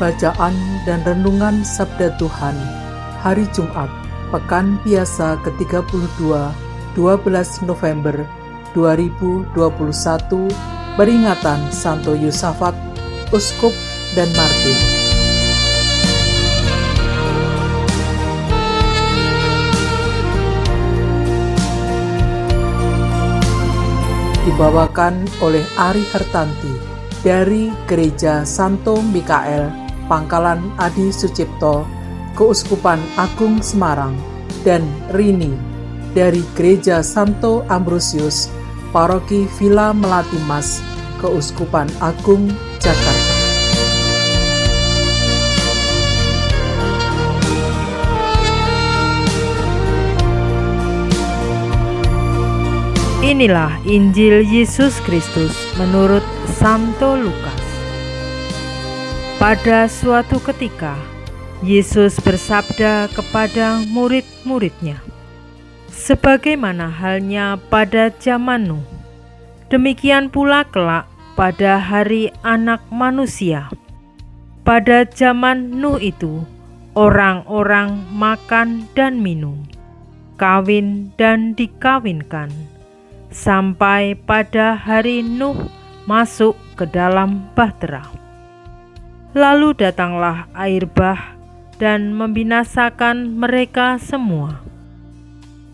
Bacaan dan Renungan Sabda Tuhan Hari Jumat Pekan Biasa ke-32 12 November 2021 Peringatan Santo Yusafat Uskup dan Martir. Dibawakan oleh Ari Hartanti dari Gereja Santo Mikael Pangkalan Adi Sucipto, Keuskupan Agung Semarang, dan Rini dari Gereja Santo Ambrosius, Paroki Villa Melati Mas, Keuskupan Agung Jakarta. Inilah Injil Yesus Kristus menurut Santo Lukas. Pada suatu ketika, Yesus bersabda kepada murid-muridnya, "Sebagaimana halnya pada zaman Nuh, demikian pula kelak pada hari Anak Manusia. Pada zaman Nuh itu, orang-orang makan dan minum, kawin dan dikawinkan, sampai pada hari Nuh masuk ke dalam bahtera." Lalu datanglah air bah dan membinasakan mereka semua.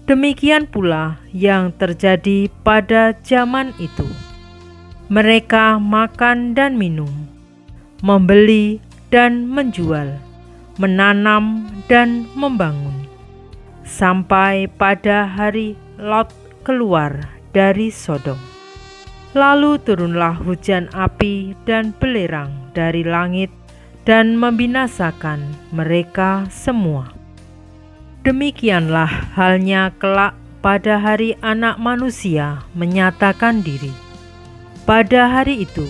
Demikian pula yang terjadi pada zaman itu. Mereka makan dan minum, membeli dan menjual, menanam dan membangun, sampai pada hari Lot keluar dari Sodom. Lalu turunlah hujan api dan belerang dari langit dan membinasakan mereka semua. Demikianlah halnya kelak pada hari Anak Manusia menyatakan diri. Pada hari itu,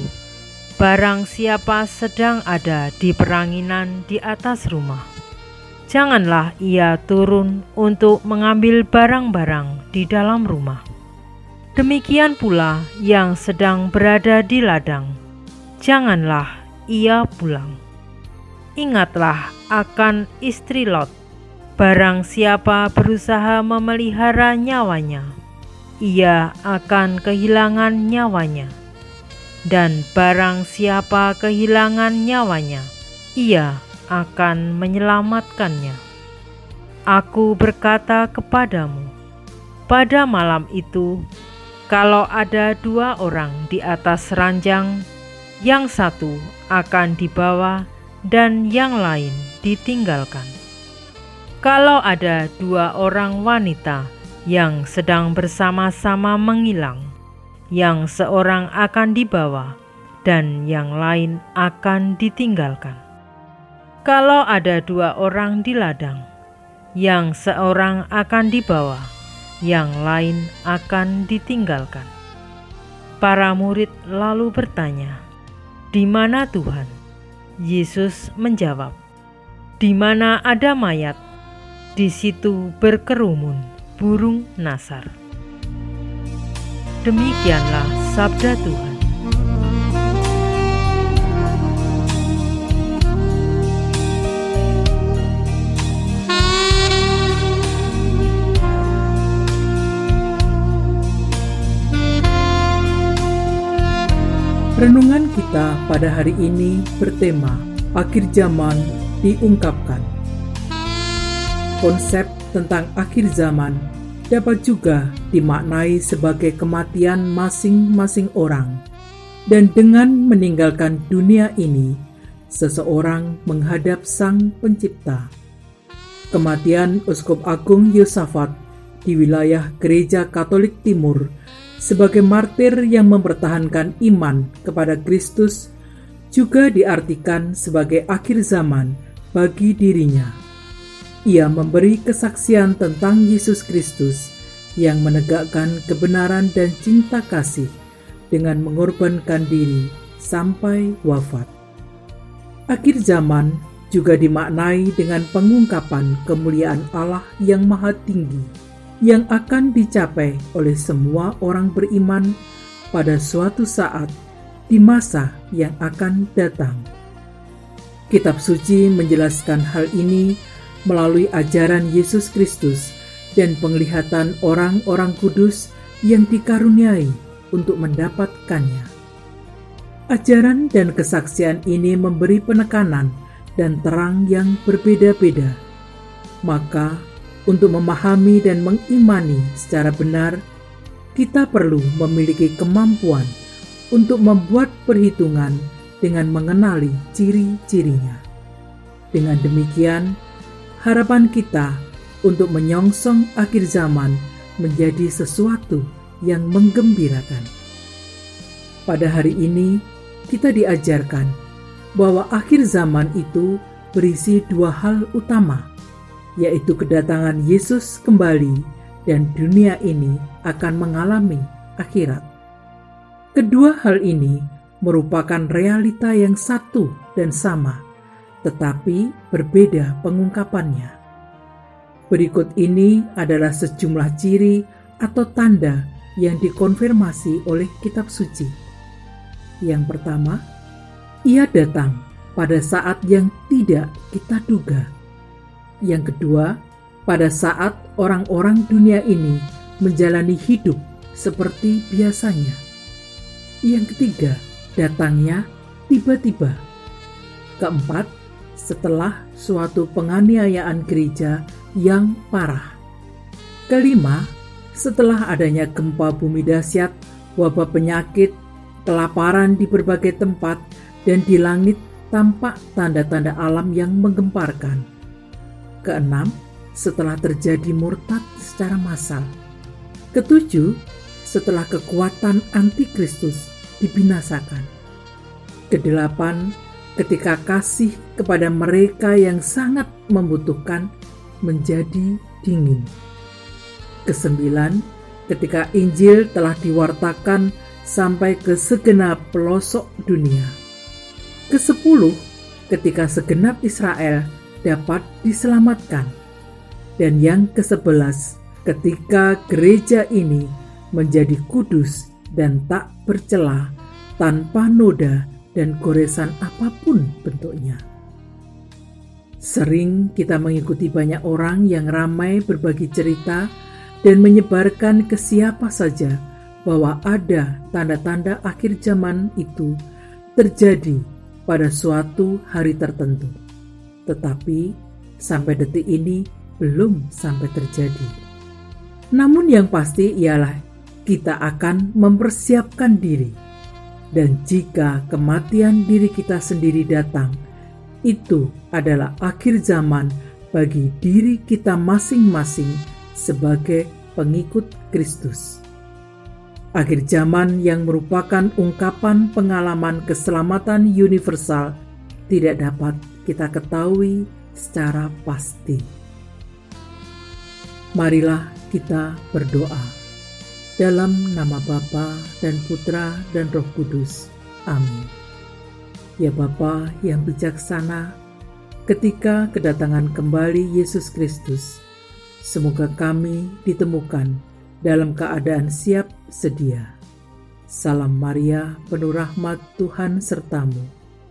barang siapa sedang ada di peranginan di atas rumah, janganlah ia turun untuk mengambil barang-barang di dalam rumah Demikian pula yang sedang berada di ladang, janganlah ia pulang. Ingatlah akan istri Lot. Barang siapa berusaha memelihara nyawanya, ia akan kehilangan nyawanya. Dan barang siapa kehilangan nyawanya, ia akan menyelamatkannya. Aku berkata kepadamu, pada malam itu kalau ada dua orang di atas ranjang, yang satu akan dibawa dan yang lain ditinggalkan. Kalau ada dua orang wanita yang sedang bersama-sama menghilang, yang seorang akan dibawa dan yang lain akan ditinggalkan. Kalau ada dua orang di ladang, yang seorang akan dibawa yang lain akan ditinggalkan. Para murid lalu bertanya, "Di mana Tuhan?" Yesus menjawab, "Di mana ada mayat, di situ berkerumun burung nasar." Demikianlah sabda Tuhan. Renungan kita pada hari ini bertema akhir zaman diungkapkan. Konsep tentang akhir zaman dapat juga dimaknai sebagai kematian masing-masing orang. Dan dengan meninggalkan dunia ini, seseorang menghadap Sang Pencipta. Kematian Uskup Agung Yosafat di wilayah Gereja Katolik Timur sebagai martir yang mempertahankan iman kepada Kristus juga diartikan sebagai akhir zaman bagi dirinya. Ia memberi kesaksian tentang Yesus Kristus yang menegakkan kebenaran dan cinta kasih dengan mengorbankan diri sampai wafat. Akhir zaman juga dimaknai dengan pengungkapan kemuliaan Allah yang maha tinggi yang akan dicapai oleh semua orang beriman pada suatu saat di masa yang akan datang. Kitab suci menjelaskan hal ini melalui ajaran Yesus Kristus dan penglihatan orang-orang kudus yang dikaruniai untuk mendapatkannya. Ajaran dan kesaksian ini memberi penekanan dan terang yang berbeda-beda. Maka, untuk memahami dan mengimani secara benar, kita perlu memiliki kemampuan untuk membuat perhitungan dengan mengenali ciri-cirinya. Dengan demikian, harapan kita untuk menyongsong akhir zaman menjadi sesuatu yang menggembirakan. Pada hari ini, kita diajarkan bahwa akhir zaman itu berisi dua hal utama, yaitu kedatangan Yesus kembali dan dunia ini akan mengalami akhirat. Kedua hal ini merupakan realita yang satu dan sama, tetapi berbeda pengungkapannya. Berikut ini adalah sejumlah ciri atau tanda yang dikonfirmasi oleh kitab suci. Yang pertama, ia datang pada saat yang tidak kita duga. Yang kedua, pada saat orang-orang dunia ini menjalani hidup seperti biasanya. Yang ketiga, datangnya tiba-tiba. Keempat, setelah suatu penganiayaan gereja yang parah. Kelima, setelah adanya gempa bumi dahsyat, wabah penyakit, kelaparan di berbagai tempat, dan di langit tampak tanda-tanda alam yang menggemparkan. Keenam, setelah terjadi murtad secara massal. Ketujuh, setelah kekuatan antikristus dibinasakan. Kedelapan, ketika kasih kepada mereka yang sangat membutuhkan menjadi dingin. Kesembilan, ketika Injil telah diwartakan sampai ke segenap pelosok dunia. Kesepuluh, ketika segenap Israel dapat diselamatkan. Dan yang kesebelas, ketika gereja ini menjadi kudus dan tak bercela tanpa noda dan goresan apa pun bentuknya. Sering kita mengikuti banyak orang yang ramai berbagi cerita dan menyebarkan ke siapa saja bahwa ada tanda-tanda akhir zaman itu terjadi pada suatu hari tertentu. Tetapi sampai detik ini belum sampai terjadi. Namun yang pasti ialah kita akan mempersiapkan diri. Dan jika kematian diri kita sendiri datang, itu adalah akhir zaman bagi diri kita masing-masing sebagai pengikut Kristus akhir zaman yang merupakan ungkapan pengalaman keselamatan universal tidak dapat kita ketahui secara pasti. Marilah kita berdoa dalam nama Bapa dan Putra dan Roh Kudus. Amin. Ya Bapa yang bijaksana, ketika kedatangan kembali Yesus Kristus, semoga kami ditemukan dalam keadaan siap sedia. Salam Maria, penuh rahmat Tuhan sertamu.